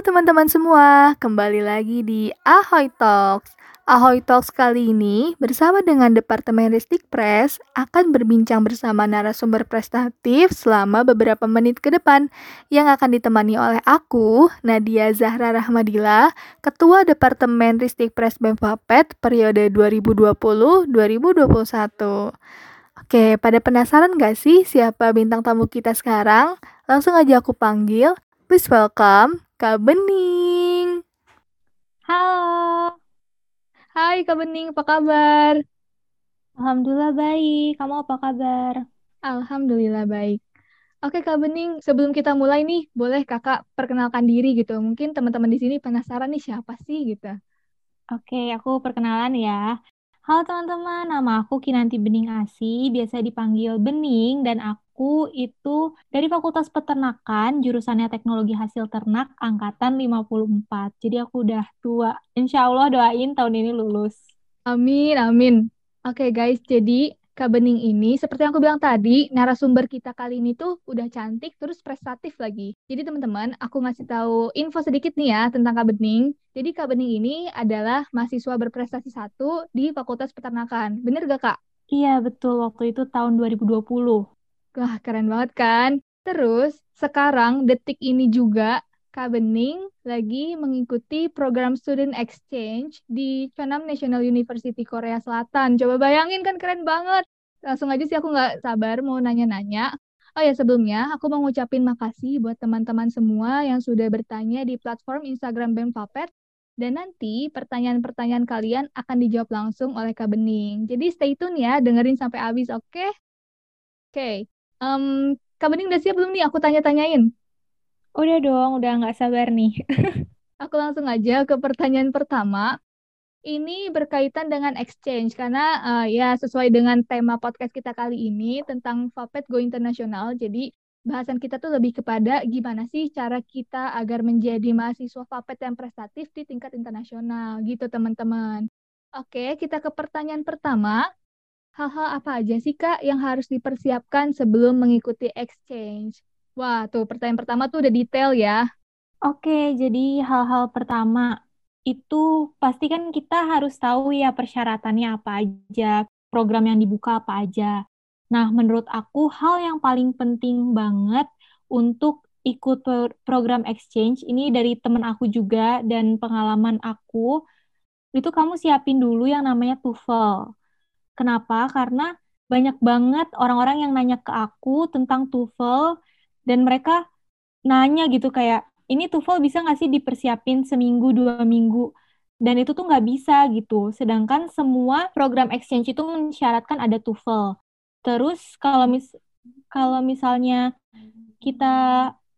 Teman-teman semua, kembali lagi di Ahoy Talks. Ahoy Talks kali ini bersama dengan Departemen Ristik Press akan berbincang bersama narasumber prestatif selama beberapa menit ke depan yang akan ditemani oleh aku, Nadia Zahra Rahmadila, Ketua Departemen Ristik Press Bemfapet periode 2020-2021. Oke, pada penasaran gak sih siapa bintang tamu kita sekarang? Langsung aja aku panggil. Please welcome Kak Bening. Halo, Hai Kak Bening, apa kabar? Alhamdulillah baik. Kamu apa kabar? Alhamdulillah baik. Oke Kak Bening, sebelum kita mulai nih, boleh Kakak perkenalkan diri gitu. Mungkin teman-teman di sini penasaran nih siapa sih gitu. Oke, aku perkenalan ya. Halo teman-teman, nama aku Kinanti Bening Asi, biasa dipanggil Bening, dan aku itu dari Fakultas Peternakan, jurusannya Teknologi Hasil Ternak, Angkatan 54. Jadi aku udah tua. Insya Allah doain tahun ini lulus. Amin, amin. Oke guys, jadi Kak Bening ini, seperti yang aku bilang tadi, narasumber kita kali ini tuh udah cantik, terus prestatif lagi. Jadi teman-teman, aku ngasih tahu info sedikit nih ya tentang Kak Bening. Jadi Kak Bening ini adalah mahasiswa berprestasi satu di Fakultas Peternakan. Bener gak Kak? Iya, betul. Waktu itu tahun 2020. Wah, keren banget kan? Terus, sekarang detik ini juga Kak Bening lagi mengikuti program Student Exchange di Chonam National University Korea Selatan. Coba bayangin kan keren banget. Langsung aja sih aku nggak sabar mau nanya-nanya. Oh ya sebelumnya aku mau ngucapin makasih buat teman-teman semua yang sudah bertanya di platform Instagram BEM Papet. Dan nanti pertanyaan-pertanyaan kalian akan dijawab langsung oleh Kak Bening. Jadi stay tune ya, dengerin sampai habis, oke? Okay? Oke, okay. Um, Kak Bening udah siap belum nih aku tanya-tanyain? Udah dong, udah nggak sabar nih. Aku langsung aja ke pertanyaan pertama. Ini berkaitan dengan exchange karena uh, ya sesuai dengan tema podcast kita kali ini tentang Fapet Go Internasional. Jadi bahasan kita tuh lebih kepada gimana sih cara kita agar menjadi mahasiswa Fapet yang prestatif di tingkat internasional gitu teman-teman. Oke, kita ke pertanyaan pertama. Hal-hal apa aja sih Kak yang harus dipersiapkan sebelum mengikuti exchange? Wah, tuh pertanyaan pertama tuh udah detail ya. Oke, jadi hal-hal pertama itu pasti kan kita harus tahu ya persyaratannya apa aja, program yang dibuka apa aja. Nah, menurut aku hal yang paling penting banget untuk ikut program exchange ini dari temen aku juga dan pengalaman aku itu kamu siapin dulu yang namanya TOEFL. Kenapa? Karena banyak banget orang-orang yang nanya ke aku tentang TOEFL dan mereka nanya gitu kayak ini TOEFL bisa nggak sih dipersiapin seminggu dua minggu? Dan itu tuh nggak bisa gitu. Sedangkan semua program exchange itu mensyaratkan ada TOEFL. Terus kalau mis kalau misalnya kita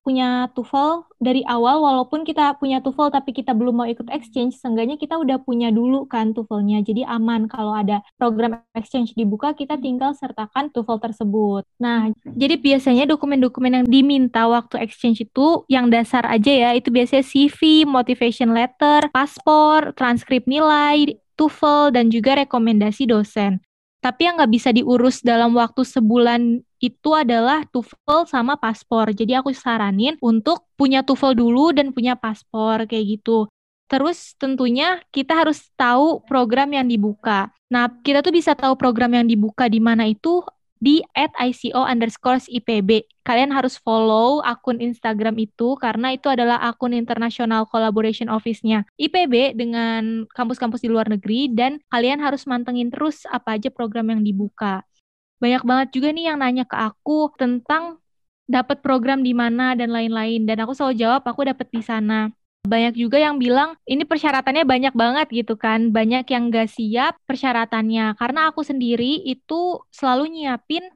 punya TOEFL dari awal walaupun kita punya TOEFL tapi kita belum mau ikut exchange seenggaknya kita udah punya dulu kan TOEFL-nya. Jadi aman kalau ada program exchange dibuka kita tinggal sertakan TOEFL tersebut. Nah jadi biasanya dokumen-dokumen yang diminta waktu exchange itu yang dasar aja ya itu biasanya CV, motivation letter, paspor, transkrip nilai, TOEFL dan juga rekomendasi dosen. Tapi yang nggak bisa diurus dalam waktu sebulan itu adalah TOEFL sama paspor. Jadi aku saranin untuk punya TOEFL dulu dan punya paspor kayak gitu. Terus tentunya kita harus tahu program yang dibuka. Nah, kita tuh bisa tahu program yang dibuka di mana itu di at ICO underscore IPB. Kalian harus follow akun Instagram itu karena itu adalah akun International Collaboration Office-nya IPB dengan kampus-kampus di luar negeri dan kalian harus mantengin terus apa aja program yang dibuka. Banyak banget juga nih yang nanya ke aku tentang dapat program di mana dan lain-lain. Dan aku selalu jawab aku dapat di sana. Banyak juga yang bilang ini persyaratannya banyak banget gitu kan. Banyak yang gak siap persyaratannya. Karena aku sendiri itu selalu nyiapin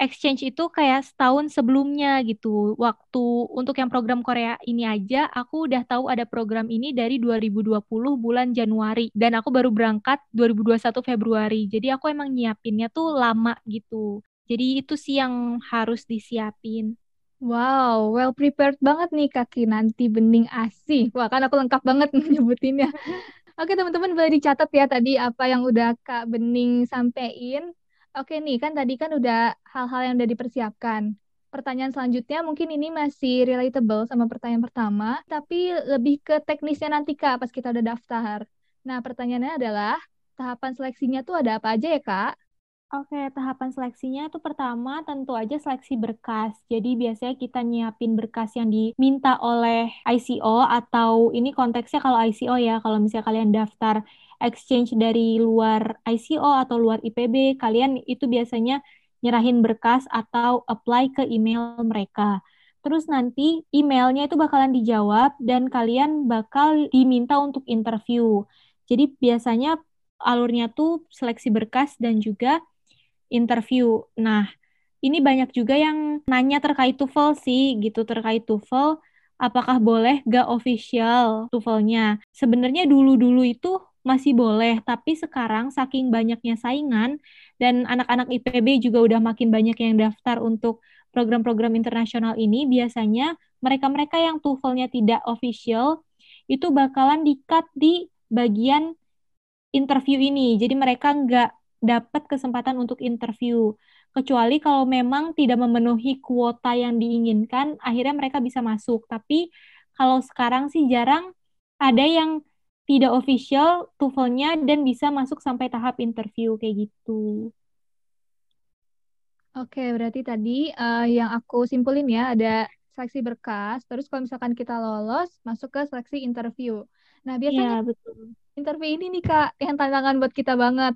exchange itu kayak setahun sebelumnya gitu waktu untuk yang program Korea ini aja aku udah tahu ada program ini dari 2020 bulan Januari dan aku baru berangkat 2021 Februari jadi aku emang nyiapinnya tuh lama gitu jadi itu sih yang harus disiapin Wow, well prepared banget nih kaki nanti bening asi. Wah, kan aku lengkap banget nyebutinnya. Oke, teman-teman boleh dicatat ya tadi apa yang udah Kak Bening sampein. Oke nih, kan tadi kan udah hal-hal yang udah dipersiapkan. pertanyaan selanjutnya mungkin ini masih relatable sama pertanyaan pertama, tapi lebih ke teknisnya nanti Kak pas kita udah daftar. Nah, pertanyaannya adalah tahapan seleksinya tuh ada apa aja ya Kak? Oke, tahapan seleksinya itu pertama tentu aja seleksi berkas. Jadi biasanya kita nyiapin berkas yang diminta oleh ICO atau ini konteksnya kalau ICO ya, kalau misalnya kalian daftar exchange dari luar ICO atau luar IPB, kalian itu biasanya nyerahin berkas atau apply ke email mereka. Terus nanti emailnya itu bakalan dijawab dan kalian bakal diminta untuk interview. Jadi biasanya alurnya tuh seleksi berkas dan juga interview. Nah, ini banyak juga yang nanya terkait TOEFL sih, gitu terkait TOEFL. Apakah boleh gak official TOEFL-nya? Sebenarnya dulu-dulu itu masih boleh, tapi sekarang saking banyaknya saingan dan anak-anak IPB juga udah makin banyak yang daftar untuk program-program internasional ini, biasanya mereka-mereka yang TOEFL-nya tidak official itu bakalan di-cut di bagian interview ini. Jadi mereka nggak dapat kesempatan untuk interview. Kecuali kalau memang tidak memenuhi kuota yang diinginkan, akhirnya mereka bisa masuk. Tapi kalau sekarang sih jarang ada yang tidak official TOEFL-nya dan bisa masuk sampai tahap interview kayak gitu. Oke, berarti tadi uh, yang aku simpulin ya ada seleksi berkas, terus kalau misalkan kita lolos masuk ke seleksi interview. Nah, biasanya ya, betul. interview ini nih Kak yang tantangan buat kita banget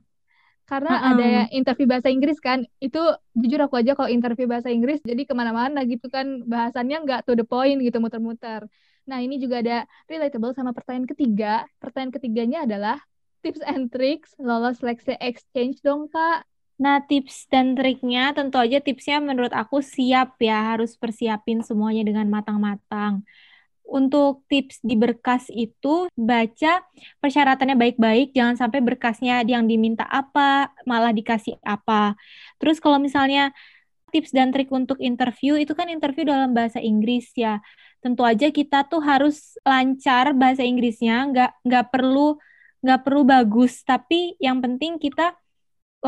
karena uh -uh. ada interview bahasa Inggris kan itu jujur aku aja kalau interview bahasa Inggris jadi ke mana-mana gitu kan bahasannya nggak to the point gitu muter-muter nah ini juga ada relatable sama pertanyaan ketiga pertanyaan ketiganya adalah tips and tricks lolos seleksi exchange dong kak Nah, tips dan triknya tentu aja tipsnya menurut aku siap ya, harus persiapin semuanya dengan matang-matang untuk tips di berkas itu baca persyaratannya baik-baik, jangan sampai berkasnya yang diminta apa malah dikasih apa. Terus kalau misalnya tips dan trik untuk interview itu kan interview dalam bahasa Inggris ya. Tentu aja kita tuh harus lancar bahasa Inggrisnya, nggak nggak perlu nggak perlu bagus, tapi yang penting kita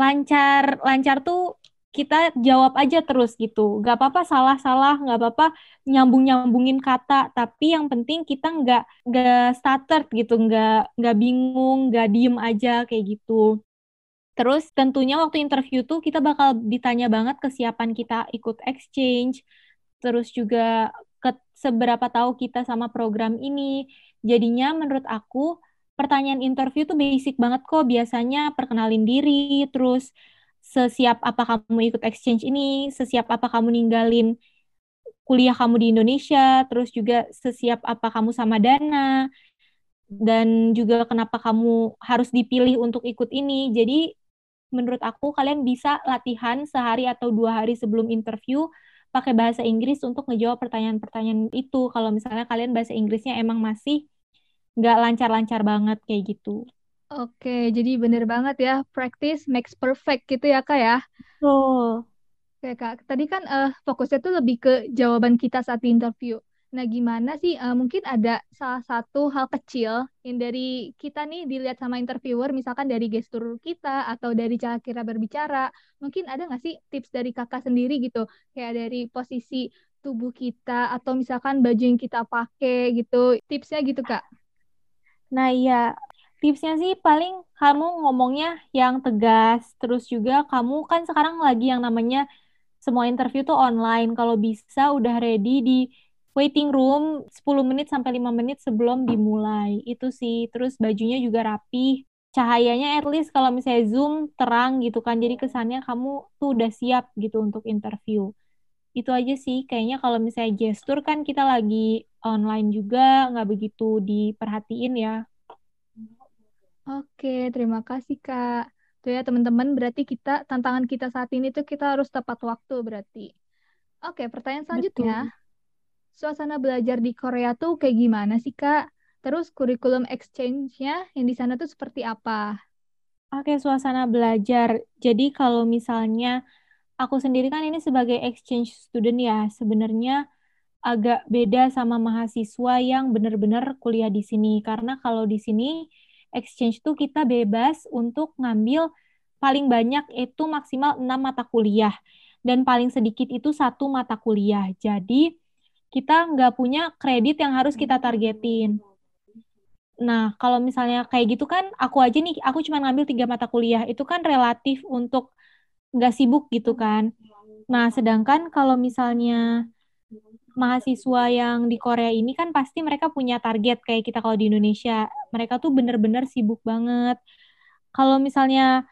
lancar lancar tuh kita jawab aja terus gitu. Gak apa-apa salah-salah, gak apa-apa nyambung-nyambungin kata, tapi yang penting kita nggak nggak starter gitu, nggak nggak bingung, nggak diem aja kayak gitu. Terus tentunya waktu interview tuh kita bakal ditanya banget kesiapan kita ikut exchange, terus juga seberapa tahu kita sama program ini. Jadinya menurut aku pertanyaan interview tuh basic banget kok. Biasanya perkenalin diri, terus sesiap apa kamu ikut exchange ini, sesiap apa kamu ninggalin kuliah kamu di Indonesia, terus juga sesiap apa kamu sama Dana, dan juga kenapa kamu harus dipilih untuk ikut ini. Jadi menurut aku kalian bisa latihan sehari atau dua hari sebelum interview pakai bahasa Inggris untuk ngejawab pertanyaan-pertanyaan itu. Kalau misalnya kalian bahasa Inggrisnya emang masih nggak lancar-lancar banget kayak gitu. Oke, jadi bener banget ya, practice makes perfect gitu ya Kak ya. Betul. Oke Kak, tadi kan uh, fokusnya tuh lebih ke jawaban kita saat di interview. Nah, gimana sih uh, mungkin ada salah satu hal kecil yang dari kita nih dilihat sama interviewer, misalkan dari gestur kita atau dari cara kita berbicara, mungkin ada nggak sih tips dari kakak sendiri gitu, kayak dari posisi tubuh kita atau misalkan baju yang kita pakai gitu, tipsnya gitu Kak? Nah, iya, tipsnya sih paling kamu ngomongnya yang tegas, terus juga kamu kan sekarang lagi yang namanya semua interview tuh online. Kalau bisa udah ready di waiting room 10 menit sampai 5 menit sebelum dimulai. Itu sih. Terus bajunya juga rapi. Cahayanya at least kalau misalnya Zoom terang gitu kan. Jadi kesannya kamu tuh udah siap gitu untuk interview. Itu aja sih. Kayaknya kalau misalnya gestur kan kita lagi online juga nggak begitu diperhatiin ya Oke, terima kasih Kak. Tuh ya teman-teman, berarti kita tantangan kita saat ini tuh kita harus tepat waktu berarti. Oke, pertanyaan selanjutnya. Betul. Suasana belajar di Korea tuh kayak gimana sih Kak? Terus kurikulum exchange-nya yang di sana tuh seperti apa? Oke, suasana belajar. Jadi kalau misalnya aku sendiri kan ini sebagai exchange student ya, sebenarnya agak beda sama mahasiswa yang benar-benar kuliah di sini. Karena kalau di sini exchange tuh kita bebas untuk ngambil paling banyak itu maksimal 6 mata kuliah. dan paling sedikit itu satu mata kuliah. Jadi kita nggak punya kredit yang harus kita targetin. Nah, kalau misalnya kayak gitu kan, aku aja nih, aku cuma ngambil tiga mata kuliah, itu kan relatif untuk nggak sibuk gitu kan. Nah, sedangkan kalau misalnya mahasiswa yang di Korea ini kan pasti mereka punya target kayak kita kalau di Indonesia. Mereka tuh bener-bener sibuk banget. Kalau misalnya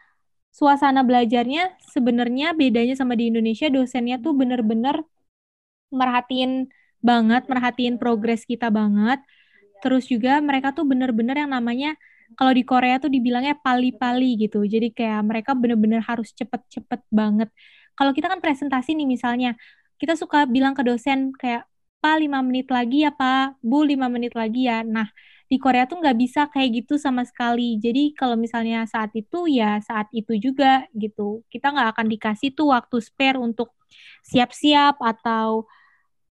suasana belajarnya sebenarnya bedanya sama di Indonesia, dosennya tuh bener-bener merhatiin banget, merhatiin progres kita banget. Terus juga mereka tuh bener-bener yang namanya kalau di Korea tuh dibilangnya pali-pali gitu. Jadi kayak mereka bener-bener harus cepet-cepet banget. Kalau kita kan presentasi nih misalnya, kita suka bilang ke dosen kayak, Pak, lima menit lagi ya Pak, Bu, lima menit lagi ya. Nah, di Korea tuh nggak bisa kayak gitu sama sekali. Jadi kalau misalnya saat itu ya saat itu juga gitu. Kita nggak akan dikasih tuh waktu spare untuk siap-siap atau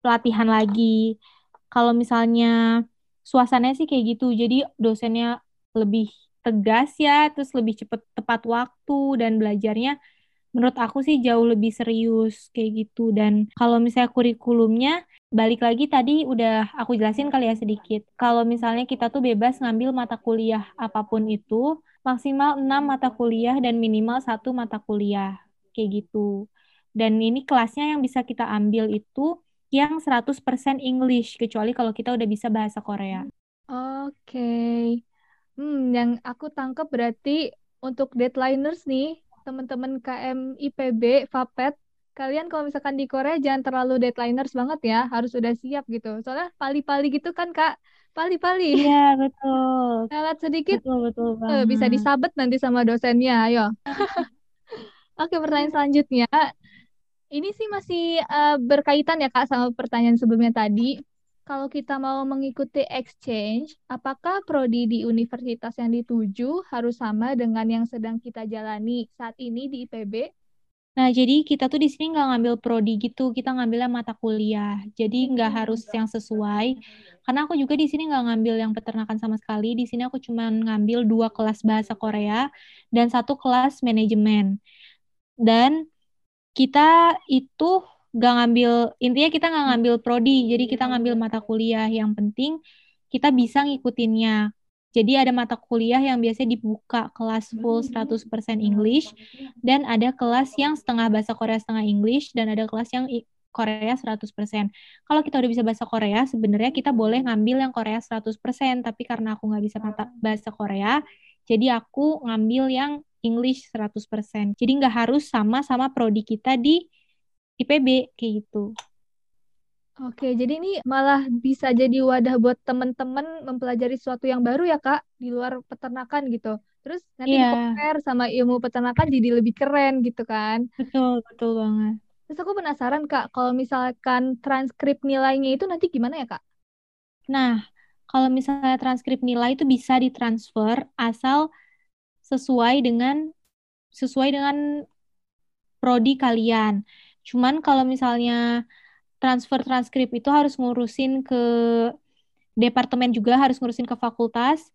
pelatihan lagi. Kalau misalnya suasananya sih kayak gitu. Jadi dosennya lebih tegas ya, terus lebih cepat tepat waktu dan belajarnya menurut aku sih jauh lebih serius kayak gitu. Dan kalau misalnya kurikulumnya balik lagi tadi udah aku jelasin kali ya sedikit. Kalau misalnya kita tuh bebas ngambil mata kuliah apa pun itu, maksimal 6 mata kuliah dan minimal satu mata kuliah kayak gitu. Dan ini kelasnya yang bisa kita ambil itu yang 100% English, kecuali kalau kita udah bisa bahasa Korea. Oke. Okay. Hmm, yang aku tangkap berarti untuk deadlineers nih, teman-teman KM IPB, FAPET, kalian kalau misalkan di Korea jangan terlalu deadlineers banget ya, harus udah siap gitu. Soalnya pali-pali gitu kan, Kak. Pali-pali. Iya, betul. Telat sedikit, betul, betul banget. bisa disabet nanti sama dosennya, ayo. Oke, pertanyaan selanjutnya ini sih masih uh, berkaitan ya Kak sama pertanyaan sebelumnya tadi. Kalau kita mau mengikuti exchange, apakah prodi di universitas yang dituju harus sama dengan yang sedang kita jalani saat ini di IPB? Nah, jadi kita tuh di sini nggak ngambil prodi gitu, kita ngambilnya mata kuliah. Jadi nggak hmm. harus yang sesuai. Karena aku juga di sini nggak ngambil yang peternakan sama sekali. Di sini aku cuma ngambil dua kelas bahasa Korea dan satu kelas manajemen. Dan kita itu gak ngambil intinya kita nggak ngambil prodi. Jadi kita ngambil mata kuliah yang penting kita bisa ngikutinnya. Jadi ada mata kuliah yang biasanya dibuka kelas full 100% English dan ada kelas yang setengah bahasa Korea setengah English dan ada kelas yang Korea 100%. Kalau kita udah bisa bahasa Korea, sebenarnya kita boleh ngambil yang Korea 100%, tapi karena aku nggak bisa mata bahasa Korea, jadi aku ngambil yang English 100%. Jadi nggak harus sama-sama prodi kita di IPB kayak gitu. Oke, jadi ini malah bisa jadi wadah buat teman-teman mempelajari sesuatu yang baru ya kak di luar peternakan gitu. Terus nanti yeah. di sama ilmu peternakan jadi lebih keren gitu kan? Betul, betul banget. Terus aku penasaran kak, kalau misalkan transkrip nilainya itu nanti gimana ya kak? Nah, kalau misalnya transkrip nilai itu bisa ditransfer asal sesuai dengan sesuai dengan prodi kalian. Cuman kalau misalnya transfer transkrip itu harus ngurusin ke departemen juga, harus ngurusin ke fakultas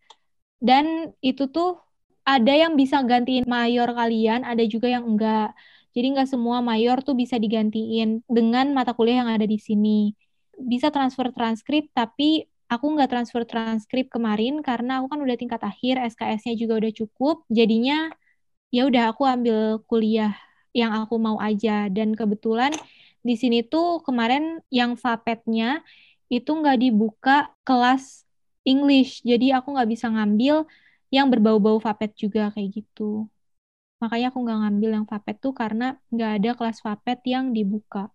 dan itu tuh ada yang bisa gantiin mayor kalian, ada juga yang enggak. Jadi nggak semua mayor tuh bisa digantiin dengan mata kuliah yang ada di sini. Bisa transfer transkrip, tapi aku nggak transfer transkrip kemarin karena aku kan udah tingkat akhir, SKS-nya juga udah cukup. Jadinya ya udah aku ambil kuliah yang aku mau aja dan kebetulan di sini tuh kemarin yang FAPET-nya itu nggak dibuka kelas English, jadi aku nggak bisa ngambil yang berbau-bau FAPET juga kayak gitu. Makanya aku nggak ngambil yang FAPET tuh karena nggak ada kelas FAPET yang dibuka.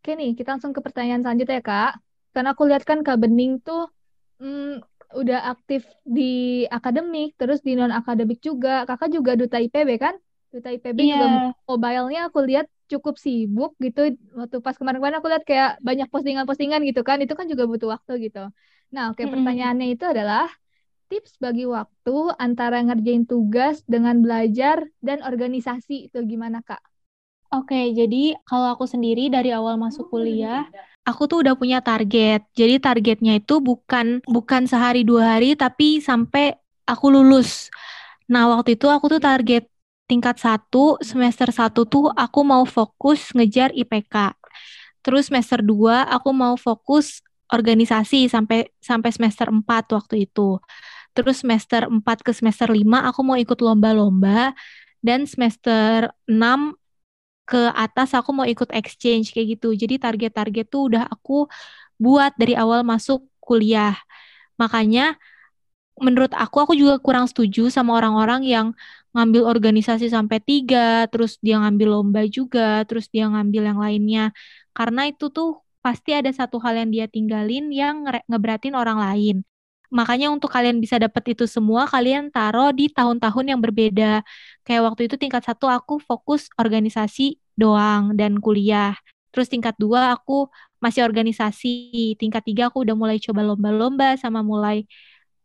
Oke nih, kita langsung ke pertanyaan selanjutnya ya, Kak karena aku lihat kan Kak Bening tuh hmm, udah aktif di akademik, terus di non akademik juga. Kakak juga duta IPB kan? Duta IPB yeah. juga mobile-nya aku lihat cukup sibuk gitu. Waktu pas kemarin-kemarin aku lihat kayak banyak postingan-postingan gitu kan. Itu kan juga butuh waktu gitu. Nah, oke okay, mm -hmm. pertanyaannya itu adalah tips bagi waktu antara ngerjain tugas dengan belajar dan organisasi itu gimana Kak? Oke, okay, jadi kalau aku sendiri dari awal masuk kuliah, aku tuh udah punya target. Jadi targetnya itu bukan bukan sehari dua hari tapi sampai aku lulus. Nah, waktu itu aku tuh target tingkat satu, semester satu tuh aku mau fokus ngejar IPK. Terus semester 2 aku mau fokus organisasi sampai sampai semester 4 waktu itu. Terus semester 4 ke semester 5 aku mau ikut lomba-lomba dan semester 6 ke atas aku mau ikut exchange kayak gitu. Jadi target-target tuh udah aku buat dari awal masuk kuliah. Makanya menurut aku aku juga kurang setuju sama orang-orang yang ngambil organisasi sampai tiga, terus dia ngambil lomba juga, terus dia ngambil yang lainnya. Karena itu tuh pasti ada satu hal yang dia tinggalin yang ngeberatin orang lain. Makanya untuk kalian bisa dapat itu semua, kalian taruh di tahun-tahun yang berbeda. Kayak waktu itu tingkat satu aku fokus organisasi doang dan kuliah. Terus tingkat dua aku masih organisasi. Tingkat tiga aku udah mulai coba lomba-lomba sama mulai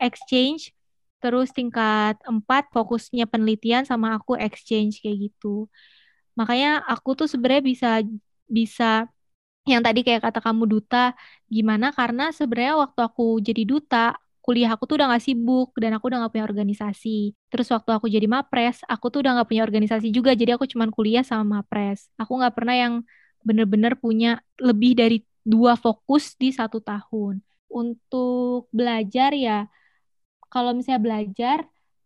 exchange. Terus tingkat empat fokusnya penelitian sama aku exchange kayak gitu. Makanya aku tuh sebenarnya bisa bisa yang tadi kayak kata kamu duta gimana karena sebenarnya waktu aku jadi duta kuliah aku tuh udah gak sibuk dan aku udah gak punya organisasi. Terus waktu aku jadi mapres, aku tuh udah gak punya organisasi juga, jadi aku cuma kuliah sama mapres. Aku gak pernah yang bener-bener punya lebih dari dua fokus di satu tahun. Untuk belajar ya, kalau misalnya belajar,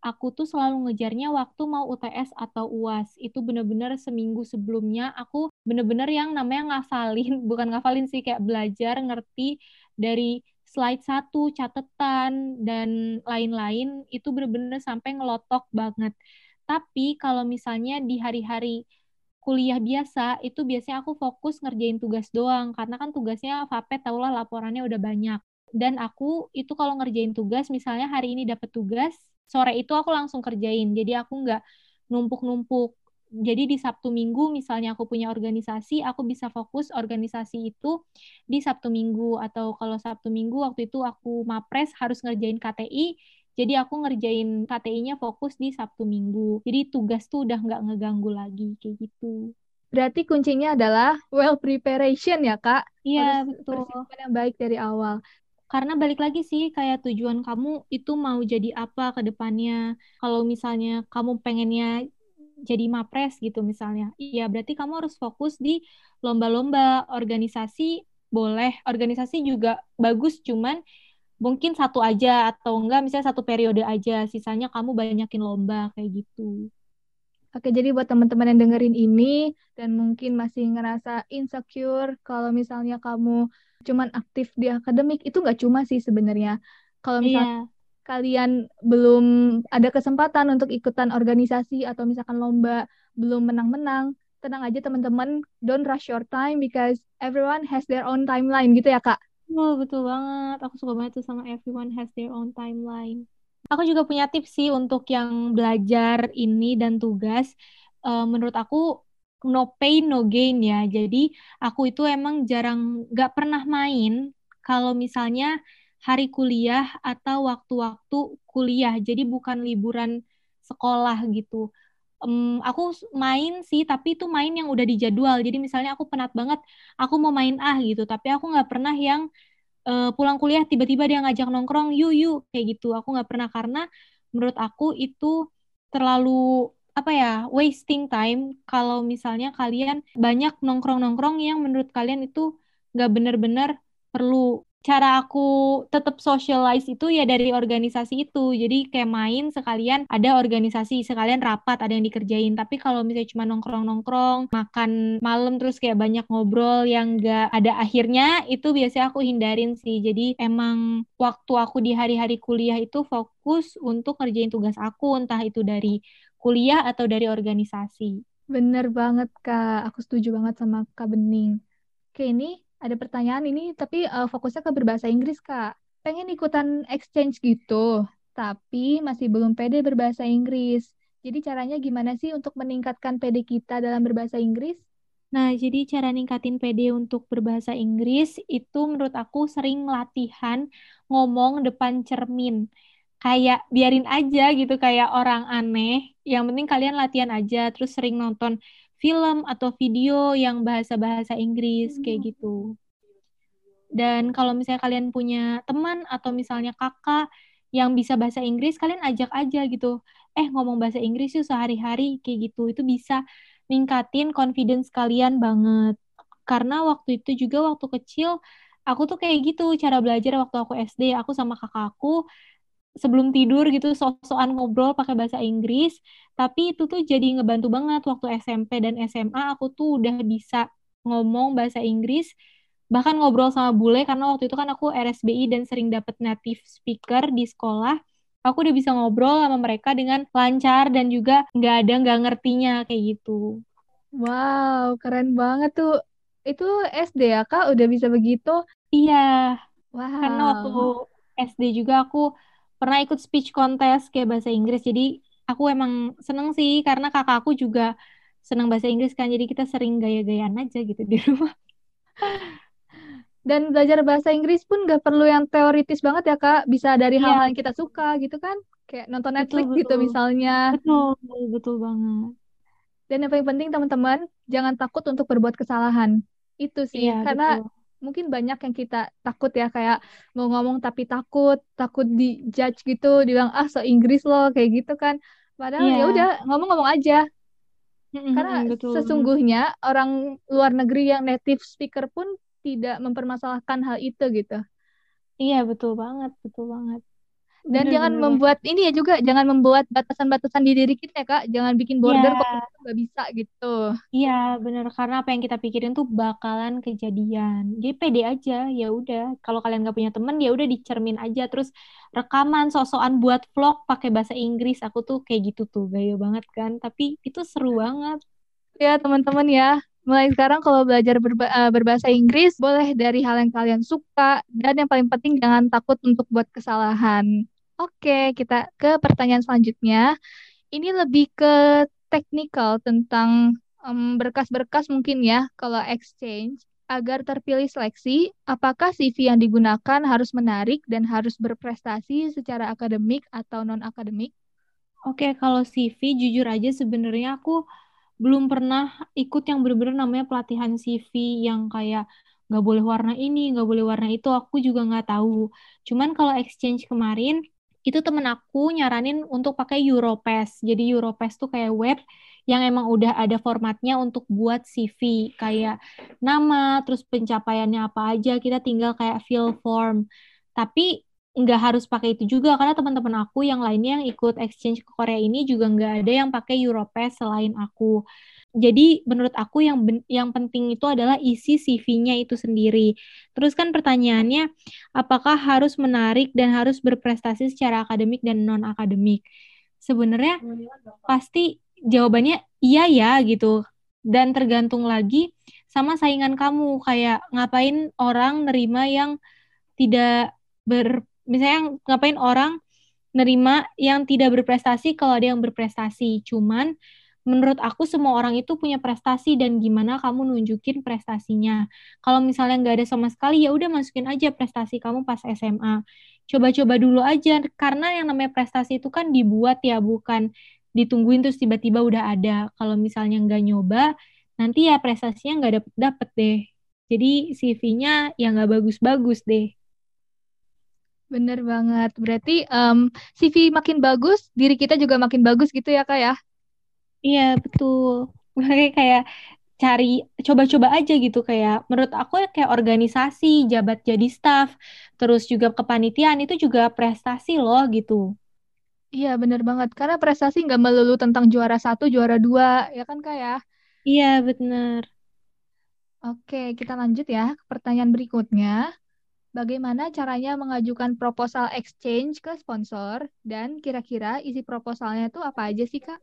aku tuh selalu ngejarnya waktu mau UTS atau UAS. Itu bener-bener seminggu sebelumnya aku bener-bener yang namanya ngafalin, bukan ngafalin sih kayak belajar ngerti dari slide satu, catatan, dan lain-lain itu bener-bener sampai ngelotok banget. Tapi kalau misalnya di hari-hari kuliah biasa, itu biasanya aku fokus ngerjain tugas doang, karena kan tugasnya FAPE tahulah laporannya udah banyak. Dan aku itu kalau ngerjain tugas misalnya hari ini dapat tugas sore itu aku langsung kerjain. Jadi aku nggak numpuk-numpuk jadi di Sabtu Minggu misalnya aku punya organisasi aku bisa fokus organisasi itu di Sabtu Minggu atau kalau Sabtu Minggu waktu itu aku mapres harus ngerjain KTI jadi aku ngerjain KTI-nya fokus di Sabtu Minggu jadi tugas tuh udah nggak ngeganggu lagi kayak gitu Berarti kuncinya adalah well preparation ya, Kak? Iya, betul. Persiapan yang baik dari awal karena balik lagi sih kayak tujuan kamu itu mau jadi apa ke depannya. Kalau misalnya kamu pengennya jadi mapres gitu misalnya. Iya, berarti kamu harus fokus di lomba-lomba, organisasi boleh, organisasi juga bagus cuman mungkin satu aja atau enggak misalnya satu periode aja, sisanya kamu banyakin lomba kayak gitu. Oke, jadi buat teman-teman yang dengerin ini dan mungkin masih ngerasa insecure kalau misalnya kamu cuman aktif di akademik, itu nggak cuma sih sebenarnya. Kalau misalnya yeah. Kalian belum ada kesempatan untuk ikutan organisasi atau misalkan lomba belum menang-menang, tenang aja teman-teman, don't rush your time because everyone has their own timeline gitu ya kak. Oh, betul banget. Aku suka banget tuh sama everyone has their own timeline. Aku juga punya tips sih untuk yang belajar ini dan tugas. Uh, menurut aku no pain no gain ya. Jadi aku itu emang jarang gak pernah main kalau misalnya hari kuliah atau waktu-waktu kuliah. Jadi bukan liburan sekolah gitu. Um, aku main sih, tapi itu main yang udah dijadwal. Jadi misalnya aku penat banget, aku mau main ah gitu. Tapi aku nggak pernah yang uh, pulang kuliah tiba-tiba dia ngajak nongkrong yuk yuk kayak gitu aku nggak pernah karena menurut aku itu terlalu apa ya wasting time kalau misalnya kalian banyak nongkrong-nongkrong yang menurut kalian itu nggak benar-benar perlu cara aku tetap socialize itu ya dari organisasi itu. Jadi kayak main sekalian ada organisasi, sekalian rapat ada yang dikerjain. Tapi kalau misalnya cuma nongkrong-nongkrong, makan malam terus kayak banyak ngobrol yang gak ada akhirnya, itu biasanya aku hindarin sih. Jadi emang waktu aku di hari-hari kuliah itu fokus untuk kerjain tugas aku, entah itu dari kuliah atau dari organisasi. Bener banget, Kak. Aku setuju banget sama Kak Bening. Oke, ini ada pertanyaan ini tapi uh, fokusnya ke berbahasa Inggris kak pengen ikutan exchange gitu tapi masih belum pede berbahasa Inggris jadi caranya gimana sih untuk meningkatkan pede kita dalam berbahasa Inggris Nah, jadi cara ningkatin PD untuk berbahasa Inggris itu menurut aku sering latihan ngomong depan cermin. Kayak biarin aja gitu kayak orang aneh. Yang penting kalian latihan aja terus sering nonton film atau video yang bahasa-bahasa Inggris kayak hmm. gitu. Dan kalau misalnya kalian punya teman atau misalnya kakak yang bisa bahasa Inggris kalian ajak aja gitu eh ngomong bahasa Inggris yuk sehari-hari kayak gitu itu bisa ningkatin confidence kalian banget karena waktu itu juga waktu kecil aku tuh kayak gitu cara belajar waktu aku SD aku sama kakakku sebelum tidur gitu sok-sokan ngobrol pakai bahasa Inggris tapi itu tuh jadi ngebantu banget waktu SMP dan SMA aku tuh udah bisa ngomong bahasa Inggris bahkan ngobrol sama bule karena waktu itu kan aku RSBI dan sering dapet native speaker di sekolah aku udah bisa ngobrol sama mereka dengan lancar dan juga nggak ada nggak ngertinya kayak gitu. Wow, keren banget tuh. Itu SD ya kak udah bisa begitu? Iya. Wow. Karena waktu SD juga aku pernah ikut speech contest kayak bahasa Inggris. Jadi aku emang seneng sih karena kakak aku juga seneng bahasa Inggris kan. Jadi kita sering gaya-gayaan aja gitu di rumah. Dan belajar bahasa Inggris pun gak perlu yang teoritis banget ya kak, bisa dari iya. hal-hal yang kita suka gitu kan, kayak nonton Netflix betul, gitu misalnya. Betul, betul banget. Dan yang paling penting teman-teman, jangan takut untuk berbuat kesalahan. Itu sih, iya, karena betul. Mungkin banyak yang kita takut ya kayak mau ngomong tapi takut, takut di judge gitu, dibilang ah so Inggris loh kayak gitu kan. Padahal ya iya. udah ngomong-ngomong aja. Karena betul. sesungguhnya orang luar negeri yang native speaker pun tidak mempermasalahkan hal itu gitu. Iya, betul banget, betul banget. Dan bener, jangan bener. membuat ini ya juga, jangan membuat batasan-batasan di diri kita ya kak, jangan bikin border yeah. kok nggak bisa gitu. Iya, bener karena apa yang kita pikirin tuh bakalan kejadian. Jadi pede aja, ya udah. Kalau kalian nggak punya temen, ya udah dicermin aja. Terus rekaman, sosokan buat vlog pakai bahasa Inggris, aku tuh kayak gitu tuh, gaya banget kan. Tapi itu seru banget. Ya teman-teman ya, mulai sekarang kalau belajar berba uh, berbahasa Inggris boleh dari hal yang kalian suka dan yang paling penting jangan takut untuk buat kesalahan. Oke, kita ke pertanyaan selanjutnya. Ini lebih ke teknikal tentang berkas-berkas um, mungkin ya kalau exchange agar terpilih seleksi, apakah CV yang digunakan harus menarik dan harus berprestasi secara akademik atau non akademik? Oke, kalau CV jujur aja sebenarnya aku belum pernah ikut yang bener-bener namanya pelatihan CV yang kayak nggak boleh warna ini, nggak boleh warna itu, aku juga nggak tahu. Cuman kalau exchange kemarin, itu temen aku nyaranin untuk pakai Europass. Jadi Europass tuh kayak web yang emang udah ada formatnya untuk buat CV, kayak nama, terus pencapaiannya apa aja, kita tinggal kayak fill form. Tapi nggak harus pakai itu juga karena teman-teman aku yang lainnya yang ikut exchange ke Korea ini juga nggak ada yang pakai Europass selain aku. Jadi menurut aku yang yang penting itu adalah isi CV-nya itu sendiri. Terus kan pertanyaannya apakah harus menarik dan harus berprestasi secara akademik dan non akademik? Sebenarnya pasti jawabannya iya ya gitu. Dan tergantung lagi sama saingan kamu kayak ngapain orang nerima yang tidak ber misalnya ngapain orang nerima yang tidak berprestasi kalau ada yang berprestasi. Cuman menurut aku semua orang itu punya prestasi dan gimana kamu nunjukin prestasinya. Kalau misalnya nggak ada sama sekali ya udah masukin aja prestasi kamu pas SMA. Coba-coba dulu aja karena yang namanya prestasi itu kan dibuat ya bukan ditungguin terus tiba-tiba udah ada. Kalau misalnya nggak nyoba nanti ya prestasinya nggak dapet dapet deh. Jadi CV-nya ya nggak bagus-bagus deh. Bener banget. Berarti um, CV makin bagus, diri kita juga makin bagus gitu ya kak ya? Iya betul. Makanya kayak cari coba-coba aja gitu kayak menurut aku ya kayak organisasi, jabat jadi staff, terus juga kepanitiaan itu juga prestasi loh gitu. Iya bener banget. Karena prestasi nggak melulu tentang juara satu, juara dua, ya kan kak ya? Iya bener. Oke, kita lanjut ya ke pertanyaan berikutnya bagaimana caranya mengajukan proposal exchange ke sponsor dan kira-kira isi proposalnya itu apa aja sih Kak?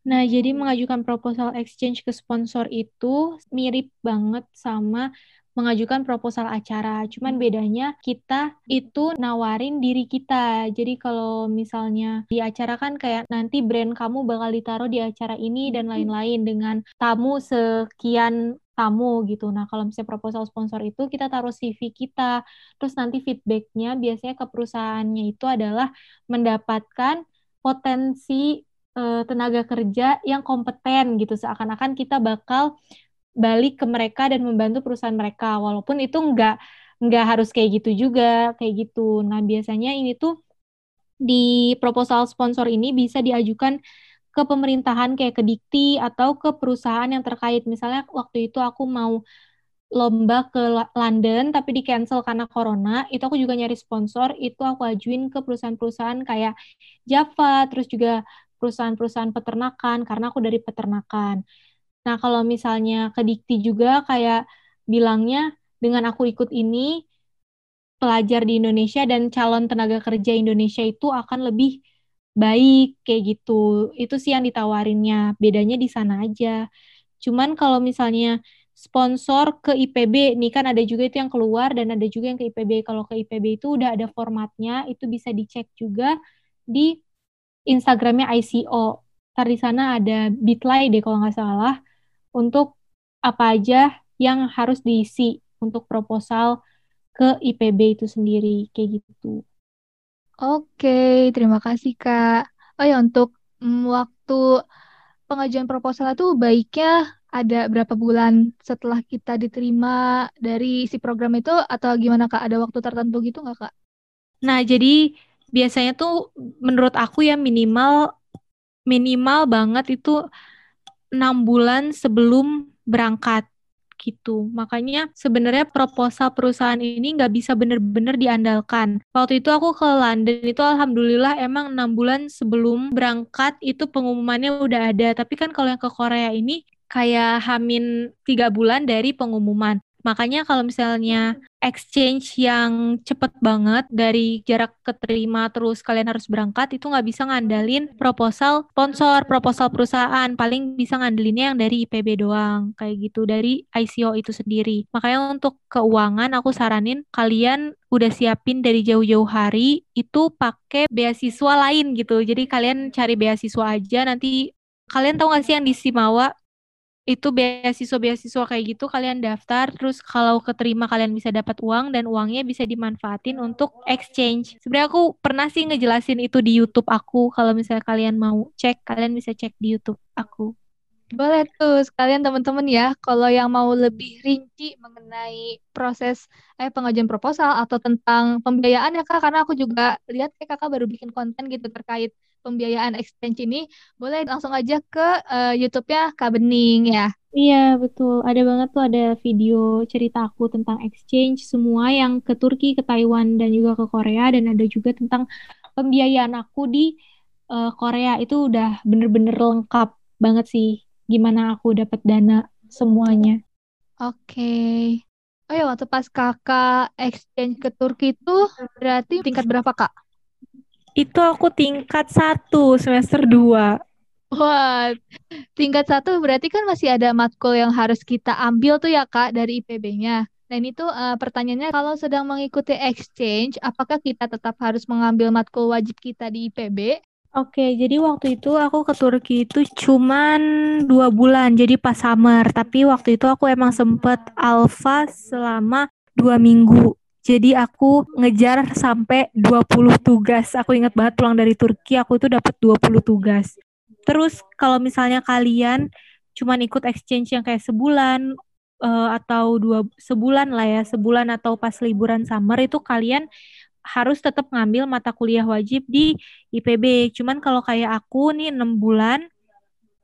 Nah, jadi mengajukan proposal exchange ke sponsor itu mirip banget sama mengajukan proposal acara. Cuman bedanya kita itu nawarin diri kita. Jadi kalau misalnya di acara kan kayak nanti brand kamu bakal ditaruh di acara ini dan lain-lain dengan tamu sekian tamu gitu. Nah, kalau misalnya proposal sponsor itu kita taruh CV kita, terus nanti feedbacknya biasanya ke perusahaannya itu adalah mendapatkan potensi uh, tenaga kerja yang kompeten gitu. Seakan-akan kita bakal balik ke mereka dan membantu perusahaan mereka, walaupun itu nggak nggak harus kayak gitu juga, kayak gitu. Nah, biasanya ini tuh di proposal sponsor ini bisa diajukan ke pemerintahan kayak ke Dikti atau ke perusahaan yang terkait. Misalnya waktu itu aku mau lomba ke London tapi di cancel karena corona, itu aku juga nyari sponsor, itu aku ajuin ke perusahaan-perusahaan kayak Java, terus juga perusahaan-perusahaan peternakan karena aku dari peternakan. Nah, kalau misalnya ke Dikti juga kayak bilangnya dengan aku ikut ini pelajar di Indonesia dan calon tenaga kerja Indonesia itu akan lebih baik kayak gitu. Itu sih yang ditawarinnya. Bedanya di sana aja. Cuman kalau misalnya sponsor ke IPB, nih kan ada juga itu yang keluar dan ada juga yang ke IPB. Kalau ke IPB itu udah ada formatnya, itu bisa dicek juga di Instagramnya ICO. Ntar di sana ada Bitly deh kalau nggak salah, untuk apa aja yang harus diisi untuk proposal ke IPB itu sendiri, kayak gitu. Oke, terima kasih Kak. Oh ya, untuk mm, waktu pengajuan proposal itu baiknya ada berapa bulan setelah kita diterima dari si program itu atau gimana Kak? Ada waktu tertentu gitu nggak Kak? Nah, jadi biasanya tuh menurut aku ya minimal minimal banget itu enam bulan sebelum berangkat gitu. Makanya sebenarnya proposal perusahaan ini nggak bisa bener-bener diandalkan. Waktu itu aku ke London itu alhamdulillah emang enam bulan sebelum berangkat itu pengumumannya udah ada. Tapi kan kalau yang ke Korea ini kayak hamin tiga bulan dari pengumuman. Makanya kalau misalnya exchange yang cepet banget dari jarak keterima terus kalian harus berangkat itu nggak bisa ngandalin proposal sponsor, proposal perusahaan. Paling bisa ngandelinnya yang dari IPB doang kayak gitu dari ICO itu sendiri. Makanya untuk keuangan aku saranin kalian udah siapin dari jauh-jauh hari itu pakai beasiswa lain gitu. Jadi kalian cari beasiswa aja nanti kalian tahu gak sih yang di Simawa itu beasiswa-beasiswa kayak gitu kalian daftar terus kalau keterima kalian bisa dapat uang dan uangnya bisa dimanfaatin untuk exchange. Sebenarnya aku pernah sih ngejelasin itu di YouTube aku. Kalau misalnya kalian mau cek, kalian bisa cek di YouTube aku. Boleh tuh sekalian teman-teman ya, kalau yang mau lebih rinci mengenai proses eh pengajuan proposal atau tentang pembiayaan ya Kak, karena aku juga lihat kayak Kakak baru bikin konten gitu terkait pembiayaan exchange ini, boleh langsung aja ke uh, YouTube-nya Kak Bening ya. Iya, betul. Ada banget tuh ada video cerita aku tentang exchange semua yang ke Turki, ke Taiwan, dan juga ke Korea. Dan ada juga tentang pembiayaan aku di uh, Korea. Itu udah bener-bener lengkap banget sih gimana aku dapat dana semuanya. Oke. Okay. Oh ya, waktu pas kakak exchange ke Turki itu berarti tingkat berapa kak? Itu aku tingkat satu semester dua. Wah, tingkat satu berarti kan masih ada matkul yang harus kita ambil tuh ya kak dari IPB-nya. Nah ini tuh uh, pertanyaannya kalau sedang mengikuti exchange, apakah kita tetap harus mengambil matkul wajib kita di IPB Oke, jadi waktu itu aku ke Turki itu cuman dua bulan, jadi pas summer. Tapi waktu itu aku emang sempet alfa selama dua minggu. Jadi aku ngejar sampai 20 tugas. Aku ingat banget pulang dari Turki, aku itu dapat 20 tugas. Terus kalau misalnya kalian cuman ikut exchange yang kayak sebulan uh, atau dua sebulan lah ya, sebulan atau pas liburan summer itu kalian harus tetap ngambil mata kuliah wajib di IPB. Cuman kalau kayak aku nih 6 bulan,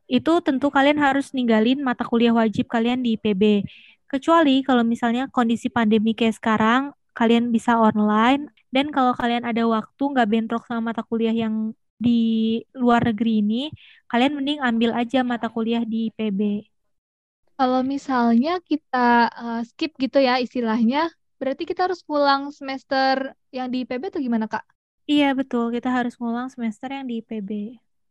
itu tentu kalian harus ninggalin mata kuliah wajib kalian di IPB. Kecuali kalau misalnya kondisi pandemi kayak sekarang, kalian bisa online. Dan kalau kalian ada waktu nggak bentrok sama mata kuliah yang di luar negeri ini, kalian mending ambil aja mata kuliah di IPB. Kalau misalnya kita uh, skip gitu ya istilahnya, Berarti kita harus pulang semester yang di IPB atau gimana, Kak? Iya, betul. Kita harus ngulang semester yang di IPB.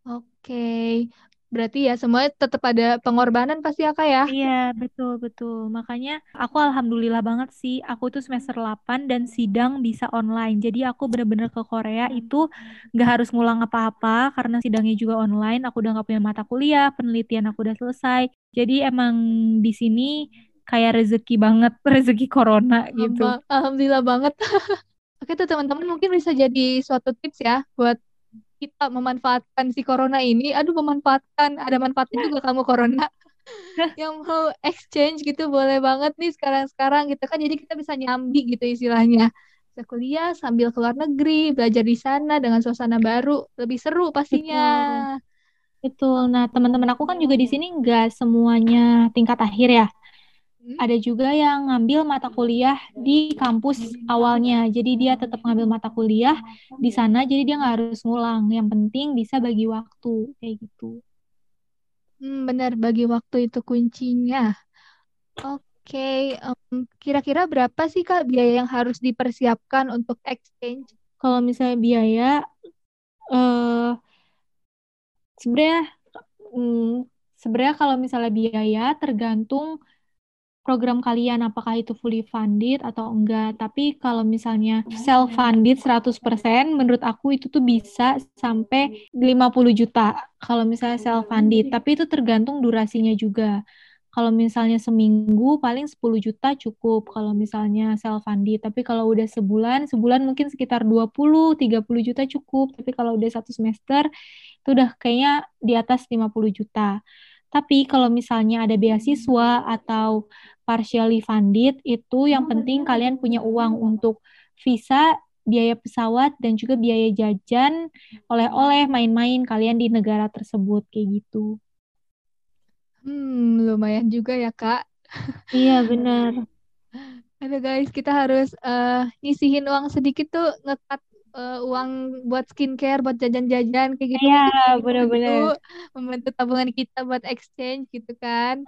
Oke. Berarti ya semuanya tetap ada pengorbanan pasti ya, Kak ya? Iya, betul, betul. Makanya aku alhamdulillah banget sih. Aku tuh semester 8 dan sidang bisa online. Jadi aku bener-bener ke Korea itu gak harus ngulang apa-apa karena sidangnya juga online. Aku udah gak punya mata kuliah, penelitian aku udah selesai. Jadi emang di sini kayak rezeki banget rezeki corona gitu. Alhamdulillah banget. Oke tuh teman-teman mungkin bisa jadi suatu tips ya buat kita memanfaatkan si corona ini. Aduh memanfaatkan, ada manfaatnya juga kamu corona. yang mau exchange gitu boleh banget nih sekarang-sekarang gitu kan jadi kita bisa nyambi gitu istilahnya bisa kuliah sambil keluar negeri, belajar di sana dengan suasana baru, lebih seru pastinya. Betul. Betul. Nah, teman-teman aku kan juga di sini nggak semuanya tingkat akhir ya. Hmm? Ada juga yang ngambil mata kuliah di kampus awalnya. Jadi dia tetap ngambil mata kuliah di sana, jadi dia nggak harus ngulang. Yang penting bisa bagi waktu, kayak gitu. Hmm, benar, bagi waktu itu kuncinya. Oke. Oke, um, kira-kira berapa sih Kak biaya yang harus dipersiapkan untuk exchange? Kalau misalnya biaya, uh, sebenarnya um, sebenarnya kalau misalnya biaya tergantung program kalian apakah itu fully funded atau enggak. Tapi kalau misalnya self funded 100%, menurut aku itu tuh bisa sampai 50 juta kalau misalnya self funded. Tapi itu tergantung durasinya juga. Kalau misalnya seminggu paling 10 juta cukup kalau misalnya self funded. Tapi kalau udah sebulan, sebulan mungkin sekitar 20, 30 juta cukup. Tapi kalau udah satu semester itu udah kayaknya di atas 50 juta. Tapi kalau misalnya ada beasiswa atau partially funded itu yang penting kalian punya uang untuk visa, biaya pesawat dan juga biaya jajan, oleh-oleh, main-main kalian di negara tersebut kayak gitu. Hmm, lumayan juga ya, Kak. Iya, benar. Aduh guys, kita harus uh, nyisihin uang sedikit tuh ngekat uh, uang buat skincare, buat jajan-jajan kayak gitu. Iya, benar-benar. Membantu tabungan kita buat exchange gitu kan.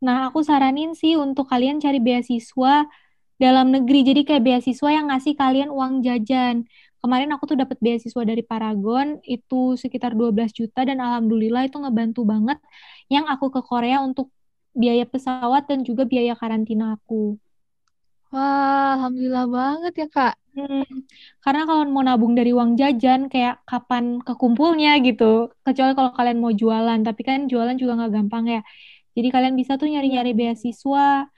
Nah, aku saranin sih untuk kalian cari beasiswa dalam negeri. Jadi kayak beasiswa yang ngasih kalian uang jajan kemarin aku tuh dapat beasiswa dari Paragon itu sekitar 12 juta dan alhamdulillah itu ngebantu banget yang aku ke Korea untuk biaya pesawat dan juga biaya karantina aku. Wah, alhamdulillah banget ya kak. Hmm, karena kalau mau nabung dari uang jajan kayak kapan kekumpulnya gitu. Kecuali kalau kalian mau jualan, tapi kan jualan juga nggak gampang ya. Jadi kalian bisa tuh nyari-nyari beasiswa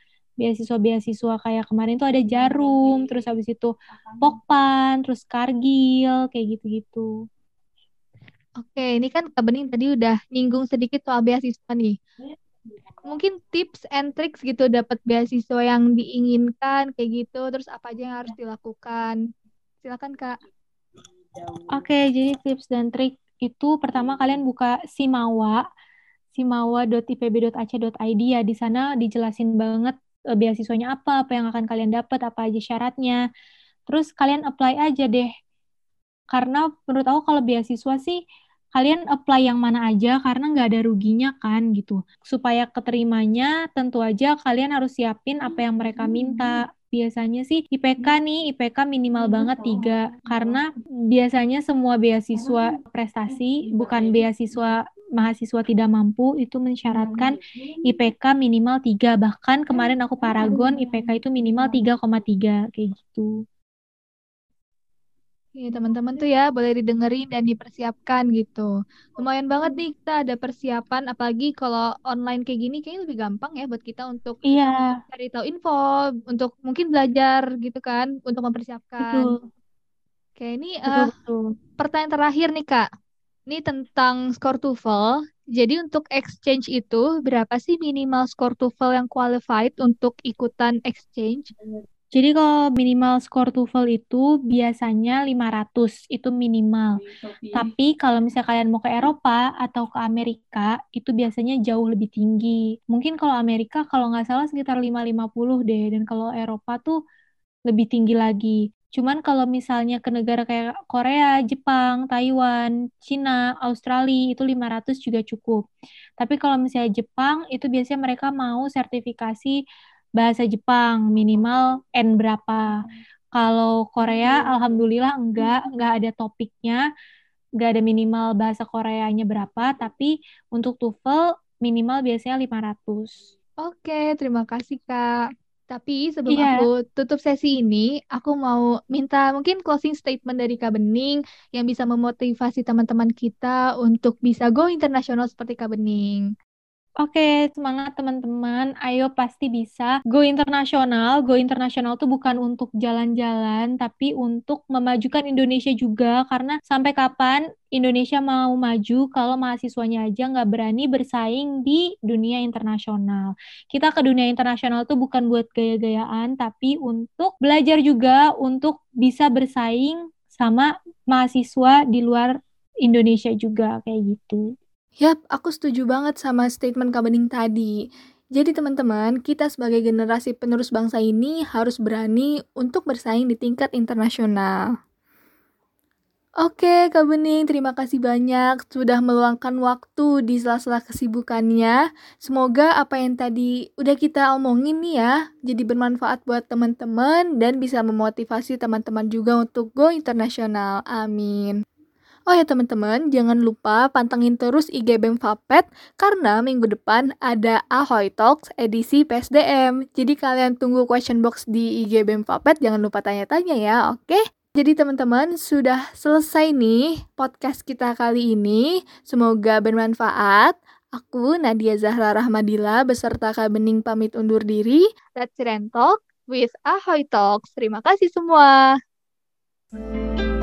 beasiswa-beasiswa kayak kemarin tuh ada Jarum, terus habis itu Pokpan, terus Kargil, kayak gitu-gitu. Oke, ini kan Kak Bening tadi udah nyinggung sedikit soal beasiswa nih. Mungkin tips and tricks gitu dapat beasiswa yang diinginkan kayak gitu, terus apa aja yang harus dilakukan? Silakan Kak. Oke, jadi tips dan trik itu pertama kalian buka Simawa, simawa.ipb.ac.id ya. Di sana dijelasin banget uh, beasiswanya apa, apa yang akan kalian dapat, apa aja syaratnya. Terus kalian apply aja deh. Karena menurut aku kalau beasiswa sih kalian apply yang mana aja karena nggak ada ruginya kan gitu. Supaya keterimanya tentu aja kalian harus siapin apa yang mereka minta. Biasanya sih IPK nih, IPK minimal banget tiga. Karena biasanya semua beasiswa prestasi bukan beasiswa mahasiswa tidak mampu itu mensyaratkan IPK minimal 3. Bahkan kemarin aku Paragon IPK itu minimal 3,3 kayak gitu. Oke, teman-teman tuh ya boleh didengerin dan dipersiapkan gitu. Lumayan banget nih kita ada persiapan, apalagi kalau online kayak gini kayaknya lebih gampang ya buat kita untuk iya. cari tahu info, untuk mungkin belajar gitu kan, untuk mempersiapkan. Betul. Oke, ini betul, uh, betul. pertanyaan terakhir nih Kak. Ini tentang skor TOEFL. Jadi untuk exchange itu berapa sih minimal skor TOEFL yang qualified untuk ikutan exchange? Jadi kalau minimal skor TOEFL itu biasanya 500, itu minimal. Tapi kalau misalnya kalian mau ke Eropa atau ke Amerika, itu biasanya jauh lebih tinggi. Mungkin kalau Amerika kalau nggak salah sekitar 550 deh, dan kalau Eropa tuh lebih tinggi lagi. Cuman kalau misalnya ke negara kayak Korea, Jepang, Taiwan, Cina, Australia itu 500 juga cukup. Tapi kalau misalnya Jepang itu biasanya mereka mau sertifikasi bahasa Jepang minimal N berapa. Kalau Korea alhamdulillah enggak, enggak ada topiknya, enggak ada minimal bahasa Koreanya berapa, tapi untuk TOEFL minimal biasanya 500. Oke, terima kasih Kak. Tapi sebelum yeah. aku tutup sesi ini, aku mau minta mungkin closing statement dari Kak Bening yang bisa memotivasi teman-teman kita untuk bisa go internasional seperti Kak Bening. Oke, semangat teman-teman. Ayo pasti bisa. Go internasional. Go internasional tuh bukan untuk jalan-jalan, tapi untuk memajukan Indonesia juga. Karena sampai kapan Indonesia mau maju kalau mahasiswanya aja nggak berani bersaing di dunia internasional. Kita ke dunia internasional tuh bukan buat gaya-gayaan, tapi untuk belajar juga, untuk bisa bersaing sama mahasiswa di luar Indonesia juga kayak gitu. Yap, aku setuju banget sama statement Kak Bening tadi. Jadi teman-teman, kita sebagai generasi penerus bangsa ini harus berani untuk bersaing di tingkat internasional. Oke, Kak Bening, terima kasih banyak sudah meluangkan waktu di sela-sela kesibukannya. Semoga apa yang tadi udah kita omongin nih ya, jadi bermanfaat buat teman-teman dan bisa memotivasi teman-teman juga untuk go internasional. Amin. Oh ya teman-teman, jangan lupa pantengin terus IG BEM Fapet karena minggu depan ada Ahoy Talks edisi PSDM. Jadi kalian tunggu question box di IG BEM Fapet, jangan lupa tanya-tanya ya, oke? Jadi teman-teman, sudah selesai nih podcast kita kali ini. Semoga bermanfaat. Aku Nadia Zahra Rahmadila beserta Kak Bening pamit undur diri. Let's Talk with Ahoy Talks. Terima kasih semua. thank you